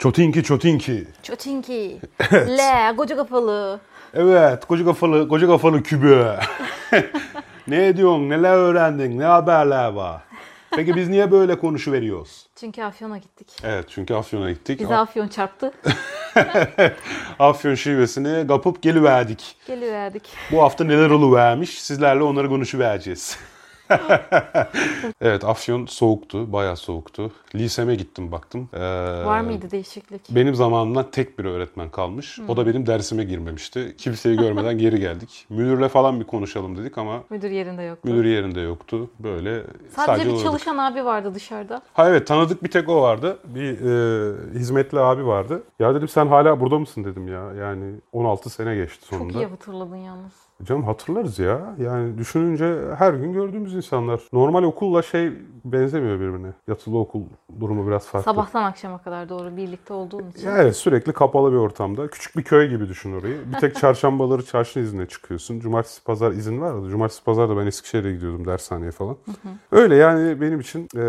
Çotinki çotinki. Çotinki. Le, koca kafalı. Evet koca kafalı koca kafalı kübü. ne diyorsun neler öğrendin ne haberler var. Peki biz niye böyle konuşuveriyoruz? Çünkü Afyon'a gittik. Evet çünkü Afyon'a gittik. Bize Afyon çarptı. Afyon şivesini kapıp geliverdik. Geliverdik. Bu hafta neler oluvermiş sizlerle onları konuşuvereceğiz. evet Afyon soğuktu, bayağı soğuktu. Liseme gittim baktım. Ee, Var mıydı değişiklik? Benim zamanımdan tek bir öğretmen kalmış. O da benim dersime girmemişti. Kimseyi görmeden geri geldik. Müdürle falan bir konuşalım dedik ama Müdür yerinde yoktu. müdür yerinde yoktu. Böyle Sadece, sadece, bir uğradık. çalışan abi vardı dışarıda. Ha evet tanıdık bir tek o vardı. Bir e, hizmetli abi vardı. Ya dedim sen hala burada mısın dedim ya. Yani 16 sene geçti sonunda. Çok iyi hatırladın yalnız. Canım hatırlarız ya. Yani düşününce her gün gördüğümüz insanlar. Normal okulla şey benzemiyor birbirine. Yatılı okul durumu biraz farklı. Sabahtan akşama kadar doğru birlikte olduğun için. Ya evet sürekli kapalı bir ortamda. Küçük bir köy gibi düşün orayı. Bir tek çarşambaları çarşı iznine çıkıyorsun. Cumartesi pazar izin var. Cumartesi pazar da ben Eskişehir'e gidiyordum dershaneye falan. Öyle yani benim için e,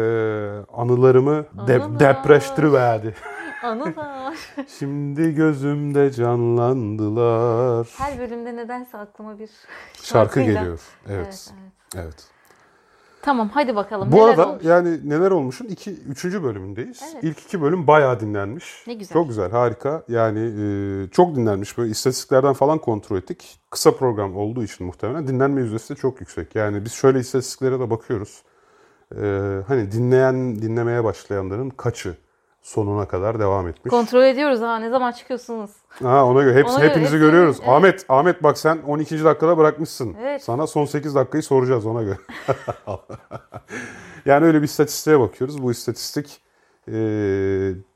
anılarımı de, depreştiriverdi. Anılar. Şimdi gözümde canlandılar. Her bölümde nedense aklıma bir Şarkı şarkıyla- geliyor. Evet. Evet, evet. Evet. Tamam hadi bakalım. Bu Neler arada olmuş? yani neler olmuşun iki, üçüncü bölümündeyiz. Evet. İlk iki bölüm bayağı dinlenmiş. Ne güzel. Çok güzel, harika. Yani e, çok dinlenmiş. Böyle istatistiklerden falan kontrol ettik. Kısa program olduğu için muhtemelen dinlenme yüzdesi de çok yüksek. Yani biz şöyle istatistiklere de bakıyoruz. E, hani dinleyen, dinlemeye başlayanların kaçı sonuna kadar devam etmiş. Kontrol ediyoruz ha ne zaman çıkıyorsunuz? Ha ona göre hepsi Ona göre hepinizi hepsini- görüyoruz. evet. Ahmet Ahmet bak sen 12. dakikada bırakmışsın. Evet. Sana son 8 dakikayı soracağız ona göre. yani öyle bir istatistiğe bakıyoruz. Bu istatistik e,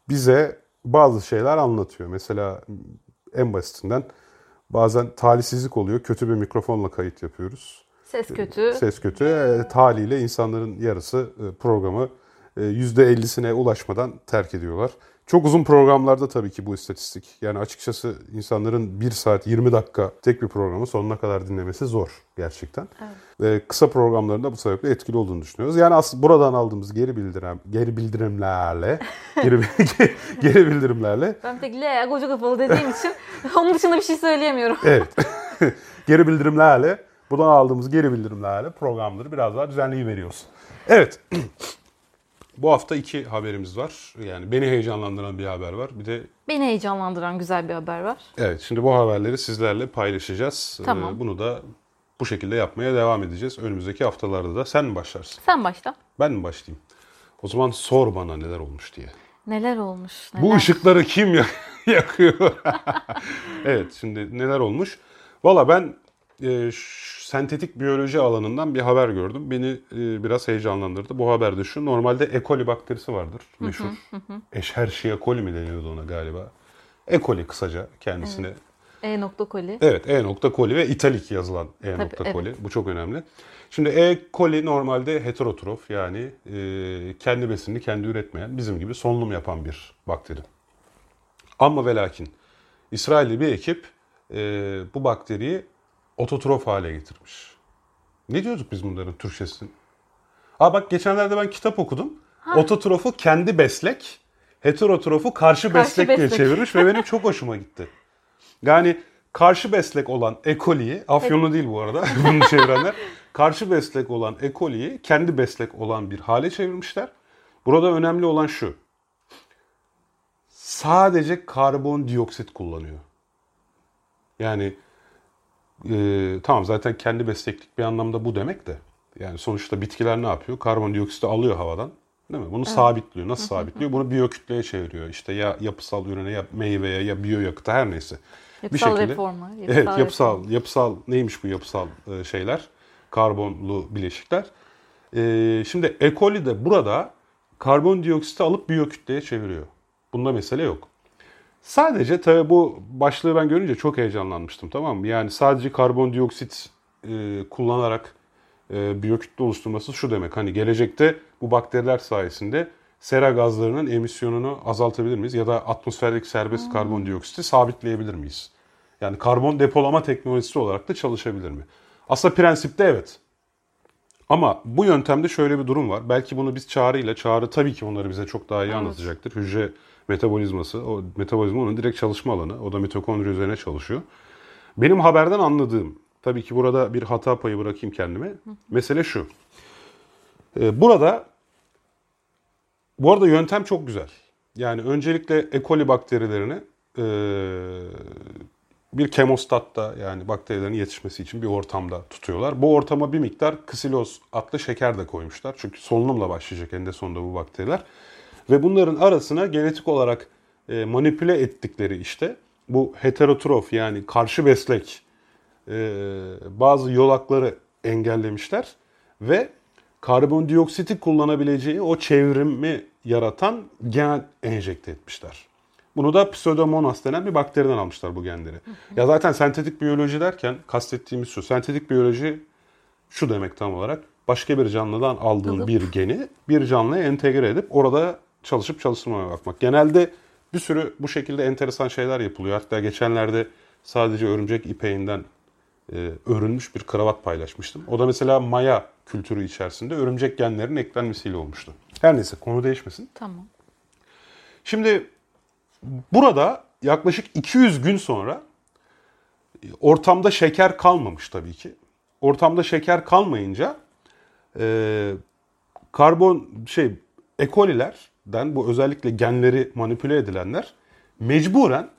bize bazı şeyler anlatıyor. Mesela en basitinden bazen talihsizlik oluyor. Kötü bir mikrofonla kayıt yapıyoruz. Ses kötü. Ses kötü. E, taliyle insanların yarısı e, programı e, %50'sine ulaşmadan terk ediyorlar. Çok uzun programlarda tabii ki bu istatistik. Yani açıkçası insanların 1 saat 20 dakika tek bir programı sonuna kadar dinlemesi zor gerçekten. Ve kısa programlarında bu sebeple etkili olduğunu düşünüyoruz. Yani aslında buradan aldığımız geri bildirim geri bildirimlerle geri, geri bildirimlerle Ben tek le koca kafalı dediğim için onun dışında bir şey söyleyemiyorum. Evet. geri bildirimlerle, buradan aldığımız geri bildirimlerle programları biraz daha düzenleyi veriyoruz. Evet. Bu hafta iki haberimiz var. Yani beni heyecanlandıran bir haber var. Bir de Beni heyecanlandıran güzel bir haber var. evet şimdi bu haberleri sizlerle paylaşacağız. Tamam. Ee, bunu da bu şekilde yapmaya devam edeceğiz. Önümüzdeki haftalarda da sen mi başlarsın? Sen başla. Ben mi başlayayım? O zaman sor bana neler olmuş diye. Neler olmuş? Neler? Bu ışıkları kim ya- yakıyor? evet şimdi neler olmuş? Valla ben e, sentetik biyoloji alanından bir haber gördüm. Beni e, biraz heyecanlandırdı. Bu haberde şu normalde E. coli bakterisi vardır meşhur. Escherichia coli mi deniyordu ona galiba? E. coli kısaca kendisine. E nokta koli. Evet E nokta coli ve italik yazılan E nokta evet. coli. Bu çok önemli. Şimdi E. coli normalde heterotrof yani e, kendi besinini kendi üretmeyen bizim gibi solunum yapan bir bakteri. Ama ve lakin İsrailli bir ekip e, bu bakteriyi ototrof hale getirmiş. Ne diyorduk biz bunların Türkçesini? Aa bak geçenlerde ben kitap okudum. Ototrofu kendi beslek, heterotrofu karşı, Karşı beslek, diye beslek. çevirmiş ve benim çok hoşuma gitti. Yani karşı beslek olan E. coli'yi, afyonlu değil bu arada bunu çevirenler, karşı beslek olan E. coli'yi kendi beslek olan bir hale çevirmişler. Burada önemli olan şu. Sadece karbondioksit kullanıyor. Yani e, tamam zaten kendi besleklik bir anlamda bu demek de. Yani sonuçta bitkiler ne yapıyor? Karbondioksiti alıyor havadan. Değil mi? Bunu sabitliyor. Nasıl sabitliyor? Bunu biyokütleye çeviriyor. İşte ya yapısal ürüne ya meyveye ya biyoyakıta her neyse. Yapısal reforma, yapısal evet yapısal yapısal neymiş bu yapısal e, şeyler? Karbonlu bileşikler. E, şimdi E. coli de burada karbondioksiti alıp biyokütleye çeviriyor. Bunda mesele yok. Sadece tabii bu başlığı ben görünce çok heyecanlanmıştım tamam mı? Yani sadece karbondioksit e, kullanarak e, biyokütle oluşturması şu demek. Hani gelecekte bu bakteriler sayesinde sera gazlarının emisyonunu azaltabilir miyiz? Ya da atmosferdeki serbest karbondioksiti sabitleyebilir miyiz? Yani karbon depolama teknolojisi olarak da çalışabilir mi? Aslında prensipte evet. Ama bu yöntemde şöyle bir durum var. Belki bunu biz Çağrı ile, Çağrı tabii ki onları bize çok daha iyi Evet. anlatacaktır. Hücre metabolizması, o metabolizma onun direkt çalışma alanı. O da mitokondri üzerine çalışıyor. Benim haberden anladığım, tabii ki burada bir hata payı bırakayım kendime. Mesele şu. Ee, burada bu arada yöntem çok güzel. Yani öncelikle E. coli bakterilerini eee, bir kemostatta yani bakterilerin yetişmesi için bir ortamda tutuyorlar. Bu ortama bir miktar ksiloz adlı şeker de koymuşlar. Çünkü solunumla başlayacak en de sonunda bu bakteriler. Ve bunların arasına genetik olarak e, manipüle ettikleri işte bu heterotrof yani karşı beslek e, bazı yolakları engellemişler ve karbondioksiti kullanabileceği o çevrimi yaratan gen enjekte etmişler. Bunu da Pseudomonas denen bir bakteriden almışlar bu genleri. Ya zaten sentetik biyoloji derken kastettiğimiz şu. Sentetik biyoloji şu demek tam olarak. Başka bir canlıdan aldığın Alıp. bir geni bir canlıya entegre edip orada çalışıp çalıştırmaya bakmak. Genelde bir sürü bu şekilde enteresan şeyler yapılıyor. Hatta geçenlerde sadece örümcek ipeğinden e, örülmüş bir kravat paylaşmıştım. O da mesela Maya kültürü içerisinde örümcek genlerinin eklenmesiyle olmuştu. Her neyse konu değişmesin. Tamam. Şimdi burada yaklaşık 200 gün sonra e, ortamda şeker kalmamış tabii ki. Ortamda şeker kalmayınca e, karbon şey E. coli'lerden bu özellikle genleri manipüle edilenler mecburen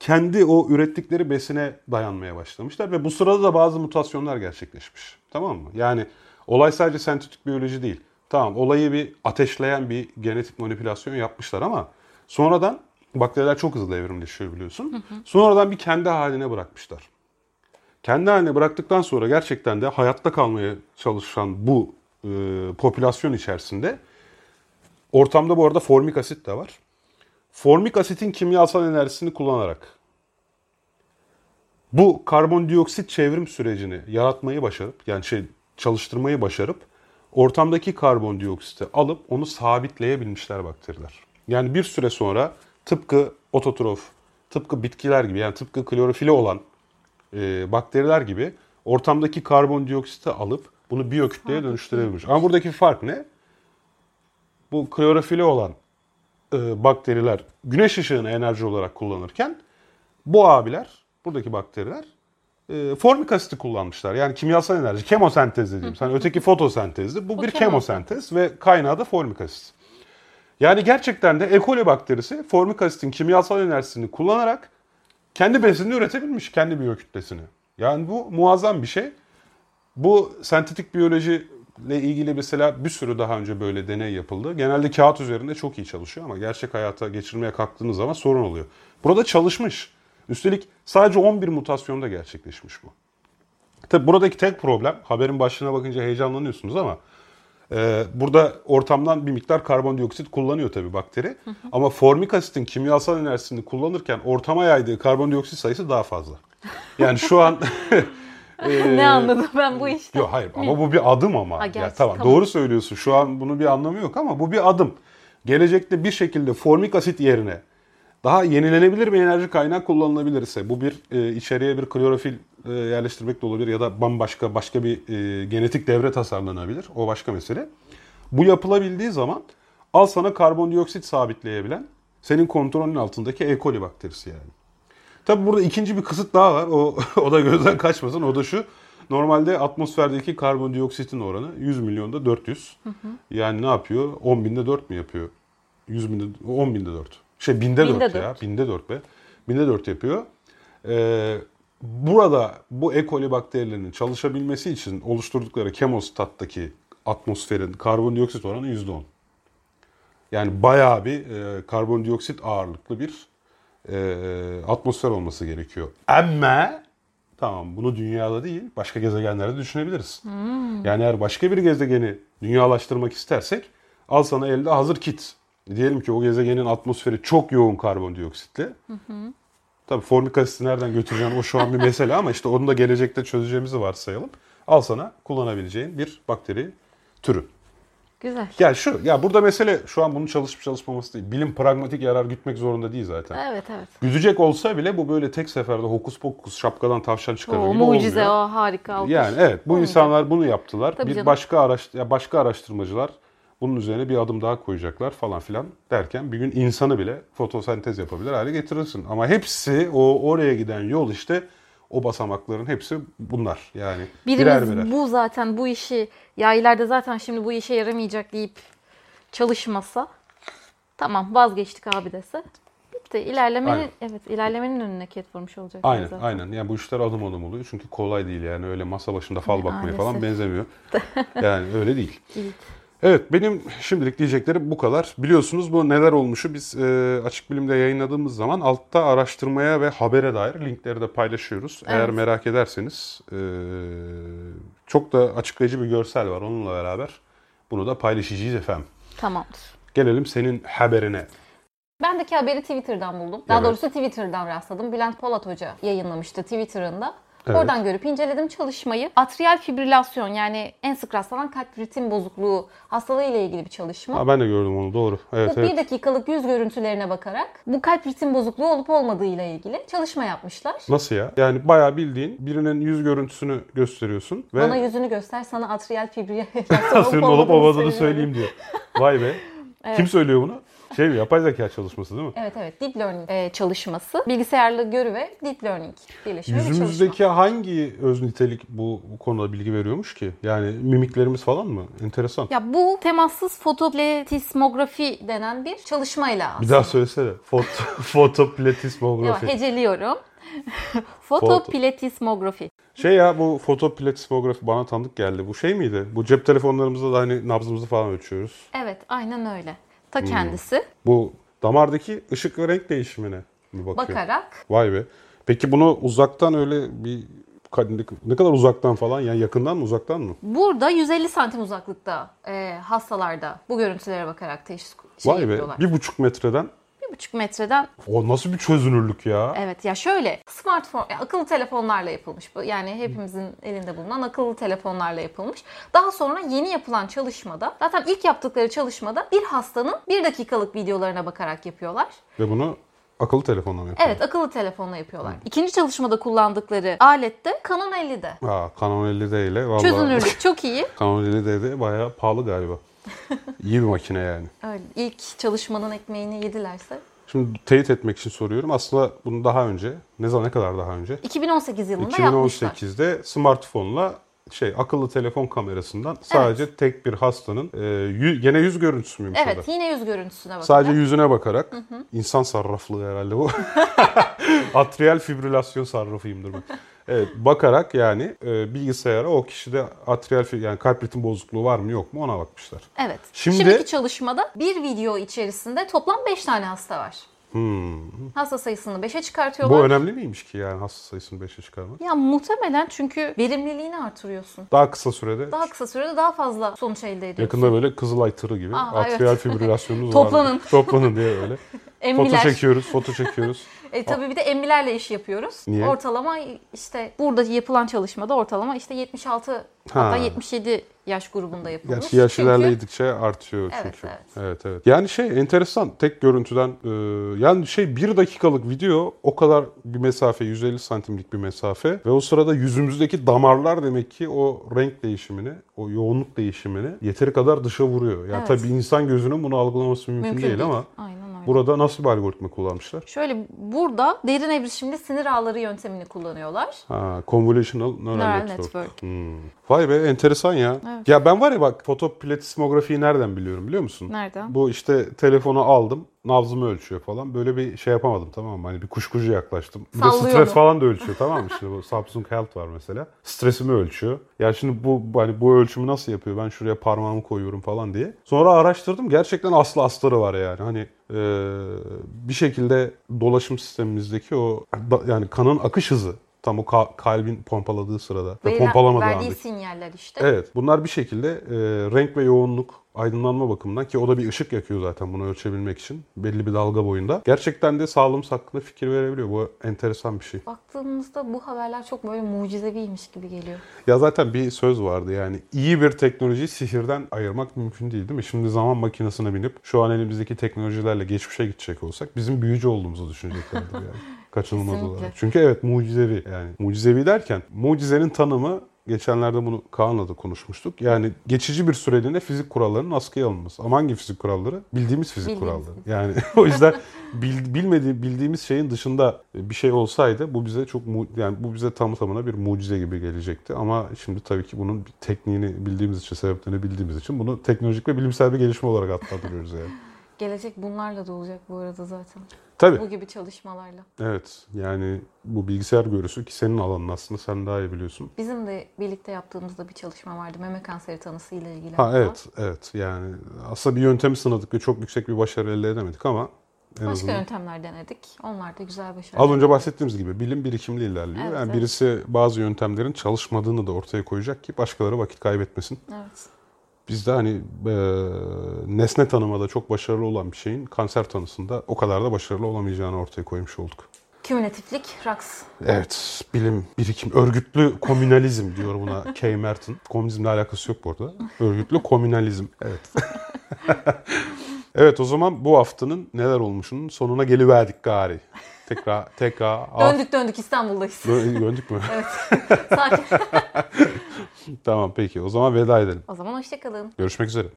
kendi o ürettikleri besine dayanmaya başlamışlar ve bu sırada da bazı mutasyonlar gerçekleşmiş. Tamam mı? Yani olay sadece sentetik biyoloji değil. Tamam olayı bir ateşleyen bir genetik manipülasyon yapmışlar ama sonradan bakteriler çok hızlı evrimleşiyor biliyorsun. Sonradan bir kendi haline bırakmışlar. Kendi haline bıraktıktan sonra gerçekten de hayatta kalmaya çalışan bu e, popülasyon içerisinde ortamda bu arada formik asit de var. Formik asitin kimyasal enerjisini kullanarak bu karbondioksit çevrim sürecini yaratmayı başarıp yani şey çalıştırmayı başarıp ortamdaki karbondioksiti alıp onu sabitleyebilmişler bakteriler. Yani bir süre sonra tıpkı ototrof, tıpkı bitkiler gibi yani tıpkı klorofili olan e, bakteriler gibi ortamdaki karbondioksiti alıp bunu biyokütleye dönüştürebilmiş. Ama buradaki fark ne? Bu klorofili olan e, bakteriler güneş ışığını enerji olarak kullanırken bu abiler, buradaki bakteriler e, formik asiti kullanmışlar. Yani kimyasal enerji, kemosentez dediğim. Sen öteki fotosentezdi. Bu, Bu bir kemosentez ve kaynağı da formik asit. Yani gerçekten de E. coli bakterisi formik asitin kimyasal enerjisini kullanarak kendi besinini üretebilmiş, kendi biyokütlesini. Yani bu muazzam bir şey. Bu sentetik biyoloji ile ilgili mesela bir sürü daha önce böyle deney yapıldı. Genelde kağıt üzerinde çok iyi çalışıyor ama gerçek hayata geçirmeye kalktığınız zaman sorun oluyor. Burada çalışmış. Üstelik sadece 11 mutasyonda gerçekleşmiş bu. Tabi buradaki tek problem, haberin başlığına bakınca heyecanlanıyorsunuz ama e, burada ortamdan bir miktar karbondioksit kullanıyor tabii bakteri. Ama formik asitin kimyasal enerjisini kullanırken ortama yaydığı karbondioksit sayısı daha fazla. Yani şu an... e, ne anladım ben bu işte? Yok hayır ama bu bir adım ama. Ha, ya, gerçi, tamam, tamam. doğru söylüyorsun. Şu an bunun bir anlamı yok ama bu bir adım. Gelecekte bir şekilde formik asit yerine daha yenilenebilir bir enerji kaynağı kullanılabilirse bu bir e, içeriye bir klorofil e, yerleştirmek de olabilir ya da bambaşka başka bir e, genetik devre tasarlanabilir. O başka mesele. Bu yapılabildiği zaman al sana karbondioksit sabitleyebilen senin kontrolün altındaki E. coli bakterisi yani. Tabi burada ikinci bir kısıt daha var. O, o da gözden kaçmasın. O da şu. Normalde atmosferdeki karbondioksitin oranı 100 milyonda 400. Yani ne yapıyor? 10 binde 4 mü yapıyor? 100 binde, 10 binde 4. Şey binde, Binde 4 ya. dört. Binde 4 be. Binde 4 yapıyor. Ee, burada bu E. coli bakterilerinin çalışabilmesi için oluşturdukları kemostattaki atmosferin karbondioksit oranı %10. Yani bayağı bir e, karbondioksit ağırlıklı bir e, atmosfer olması gerekiyor. Ama tamam bunu dünyada değil başka gezegenlerde düşünebiliriz. Yani eğer başka bir gezegeni dünyalaştırmak istersek al sana elde hazır kit. Diyelim ki o gezegenin atmosferi çok yoğun karbondioksitle. Tabii formik asiti nereden götüreceğin o şu an bir mesele ama işte onu da gelecekte çözeceğimizi varsayalım. Al sana kullanabileceğin bir bakteri türü. Güzel. Yani şu ya burada mesele şu an bunun çalışıp çalışmaması değil. Bilim pragmatik yarar gütmek zorunda değil zaten. Evet evet. Güdecek olsa bile bu böyle tek seferde hokus pokus şapkadan tavşan çıkarır O gibi mucize olmuyor. o harika. alkış. Yani evet bu Olmayacak. insanlar bunu yaptılar. Tabii bir canım. başka araş ya başka araştırmacılar bunun üzerine bir adım daha koyacaklar falan filan derken bir gün insanı bile fotosentez yapabilir hale getirirsin. Ama hepsi o oraya giden yol işte o basamakların hepsi bunlar. Yani birer Birimiz birer. bu zaten bu işi ya ileride zaten şimdi bu işe yaramayacak deyip çalışmasa tamam vazgeçtik abi dese bitti. İlerlemenin Aynen. evet ilerlemenin önüne ket vurmuş olacak. Aynen zaten. aynen. Yani bu işler adım adım oluyor. Çünkü kolay değil yani öyle masa başında fal bakmaya falan benzemiyor. Yani öyle değil. Evet. Evet benim şimdilik diyeceklerim bu kadar. Biliyorsunuz bu neler olmuşu biz e, Açık Bilim'de yayınladığımız zaman altta araştırmaya ve habere dair linkleri de paylaşıyoruz. Eğer Evet. merak ederseniz e, çok da açıklayıcı bir görsel var onunla beraber. Bunu da paylaşacağız efendim. Tamamdır. Gelelim senin haberine. Bendeki haberi Twitter'dan buldum. Daha Evet. doğrusu Twitter'dan rastladım. Bülent Polat Hoca yayınlamıştı Twitter'ında. Evet. Oradan görüp inceledim çalışmayı. Atrial fibrilasyon yani en sık rastlanan kalp ritim bozukluğu hastalığı ile ilgili bir çalışma. Ha, ben de gördüm onu doğru. Evet Bu evet. bir dakikalık yüz görüntülerine bakarak bu kalp ritim bozukluğu olup olmadığı ile ilgili çalışma yapmışlar. Nasıl ya? Yani bayağı bildiğin birinin yüz görüntüsünü gösteriyorsun ve Bana yüzünü göster sana atrial fibrilasyon olup olmadığını söyleyeyim diyor. Vay be. Kim söylüyor bunu? Şey mi? Yapay zeka çalışması değil mi? Evet evet deep learning e, çalışması. Bilgisayarlı görü ve deep learning birleşimi bir çalışma. Yüzümüzdeki hangi öz nitelik bu, bu konuda bilgi veriyormuş ki? Yani mimiklerimiz falan mı? Enteresan. Ya bu temassız fotopletismografi denen bir çalışmayla Bir aslında. daha söylesene. Foto, fotoplatismografi. Yok, heceliyorum. Fotopletismografi. Şey ya bu fotoplatismografi bana tanıdık geldi. Bu şey miydi? Bu cep telefonlarımızda da hani nabzımızı falan ölçüyoruz. Evet, aynen öyle. Ta Hmm. kendisi Bu damardaki ışık ve renk değişimine mi bakıyor? bakarak Vay be. Peki bunu uzaktan öyle bir ne kadar uzaktan falan yani yakından mı uzaktan mı? burada 150 santim uzaklıkta e, hastalarda bu görüntülere bakarak teşhis şey Vay be. yapıyorlar. Bir buçuk metreden. Bir buçuk metreden O nasıl bir çözünürlük ya? evet ya şöyle smartphone ya akıllı telefonlarla yapılmış bu. Yani hepimizin elinde bulunan akıllı telefonlarla yapılmış. Daha sonra yeni yapılan çalışmada zaten ilk yaptıkları çalışmada bir hastanın bir dakikalık videolarına bakarak yapıyorlar. Ve bunu akıllı telefonla mı yapıyor? Evet akıllı telefonla yapıyorlar. İkinci çalışmada kullandıkları alette Canon 50'de. Ha, Canon 50D ile vallahi. Çözünürlük çok iyi. Canon 50D de bayağı pahalı galiba. İyi bir makine yani. Öyle. İlk çalışmanın ekmeğini yedilerse. Şimdi teyit etmek için soruyorum. Aslında bunu daha önce, ne zaman ne kadar daha önce? 2018 yılında yapmışlar. 2018'de smartphone'la şey akıllı telefon kamerasından sadece tek bir hastanın e, yü- gene yüz görüntüsü müymüş? Evet yine yüz görüntüsüne bakarak. Sadece yüzüne bakarak insan sarraflığı herhalde bu. Atrial fibrilasyon sarrafıyımdır ben. Evet, bakarak yani e, bilgisayara o kişide atrial yani kalp ritim bozukluğu var mı yok mu ona bakmışlar. Evet. Şimdi- Şimdiki çalışmada bir video içerisinde toplam 5 tane hasta var. Hasta sayısını 5'e Bu çıkartıyorlar. önemli miymiş ki yani hasta sayısını 5'e çıkarmak? Ya muhtemelen çünkü verimliliğini artırıyorsun. Daha kısa sürede Daha kısa sürede daha fazla sonuç elde ediyorsun. yakında böyle Kızılay tırı gibi Aa, atrial evet. fibrilasyonunuz Toplanın. var. Toplanın diye öyle. Foto Emmiler. çekiyoruz, foto çekiyoruz. E, tabii bir de emmilerle iş yapıyoruz. Niye? Ortalama işte burada yapılan çalışmada ortalama işte 76 Ha. hatta 77 yaş grubunda yapılmış. Gerçi yaş Çünkü- ilerledikçe artıyor Evet, çünkü. evet. evet evet. Yani şey enteresan tek görüntüden e, yani şey bir dakikalık video o kadar bir mesafe 150 santimlik bir mesafe ve o sırada yüzümüzdeki damarlar demek ki o renk değişimini o yoğunluk değişimini yeteri kadar dışa vuruyor. Yani Evet. tabii insan gözünün bunu algılaması mümkün, mümkün değil, ama Aynen. Burada nasıl bir algoritma kullanmışlar? Şöyle burada derin evrişimli sinir ağları yöntemini kullanıyorlar. Ha, convolutional neural, Neural network. network. Hmm. Vay be enteresan ya. Evet. Ya ben var ya bak fotoplatismografiyi nereden biliyorum biliyor musun? Nereden? Bu işte telefonu aldım, nabzımı ölçüyor falan. Böyle bir şey yapamadım tamam mı? Hani bir kuşkucu yaklaştım. Bir de Sallıyor stres mu? falan da ölçüyor tamam mı? Şimdi bu Samsung Health var mesela. Stresimi ölçüyor. Ya şimdi bu hani bu ölçümü nasıl yapıyor? Ben şuraya parmağımı koyuyorum falan diye. Sonra araştırdım. Gerçekten aslı astarı var yani. Hani e, bir şekilde dolaşım sistemimizdeki o da- yani kanın akış hızı tam o ka- kalbin pompaladığı sırada ve Verilen- pompalamadığı verdiği andaki. sinyaller işte. Evet. Bunlar bir şekilde e, renk ve yoğunluk aydınlanma bakımından ki o da bir ışık yakıyor zaten bunu ölçebilmek için belli bir dalga boyunda. Gerçekten de sağlığımız hakkında fikir verebiliyor. Bu enteresan bir şey. Baktığımızda bu haberler çok böyle mucizeviymiş gibi geliyor. Ya zaten bir söz vardı yani iyi bir teknolojiyi sihirden ayırmak mümkün değil değil mi? Şimdi zaman makinesine binip şu an elimizdeki teknolojilerle geçmişe gidecek olsak bizim büyücü olduğumuzu düşüneceklerdir yani. Kaçınılmaz Kesinlikle. olarak. Çünkü evet mucizevi yani. Mucizevi derken mucizenin tanımı geçenlerde bunu Kaan'la da konuşmuştuk. Yani geçici bir süreliğine fizik kurallarının askıya alınması. Ama hangi fizik kuralları? Bildiğimiz fizik Bildiğimiz kuralları. Yani o yüzden bil, bilmediği, bildiğimiz şeyin dışında bir şey olsaydı bu bize çok mu- yani bu bize tam tamına bir mucize gibi gelecekti. Ama şimdi tabii ki bunun tekniğini bildiğimiz için, sebeplerini bildiğimiz için bunu teknolojik ve bilimsel bir gelişme olarak adlandırıyoruz yani. Gelecek bunlarla da olacak bu arada zaten. Tabii. Bu gibi çalışmalarla. Evet. Yani bu bilgisayar görüsü ki senin alanın aslında sen daha iyi biliyorsun. Bizim de birlikte yaptığımızda bir çalışma vardı. Meme kanseri tanısı ile ilgili. Ha hatta. evet, evet. Yani aslında bir yöntemi sınadık ve çok yüksek bir başarı elde edemedik ama en Başka azından yöntemler denedik. Onlar da güzel başarılı. Az önce bahsettiğimiz gibi bilim birikimli ilerliyor. Evet, yani evet. birisi bazı yöntemlerin çalışmadığını da ortaya koyacak ki başkaları vakit kaybetmesin. Evet. Biz de hani e, nesne tanımada çok başarılı olan bir şeyin kanser tanısında o kadar da başarılı olamayacağını ortaya koymuş olduk. Kümülatiflik, raks. Evet, bilim, birikim, örgütlü komünalizm diyor buna Kay Merton. Komünizmle alakası yok bu arada. Örgütlü komünalizm, evet. evet o zaman bu haftanın neler olmuşunun sonuna geliverdik gari. Tekrar, tekrar. Döndük döndük İstanbul'dayız. Dö- Döndük mü? Sakin. tamam peki o zaman veda edelim. o zaman hoşçakalın. Görüşmek üzere.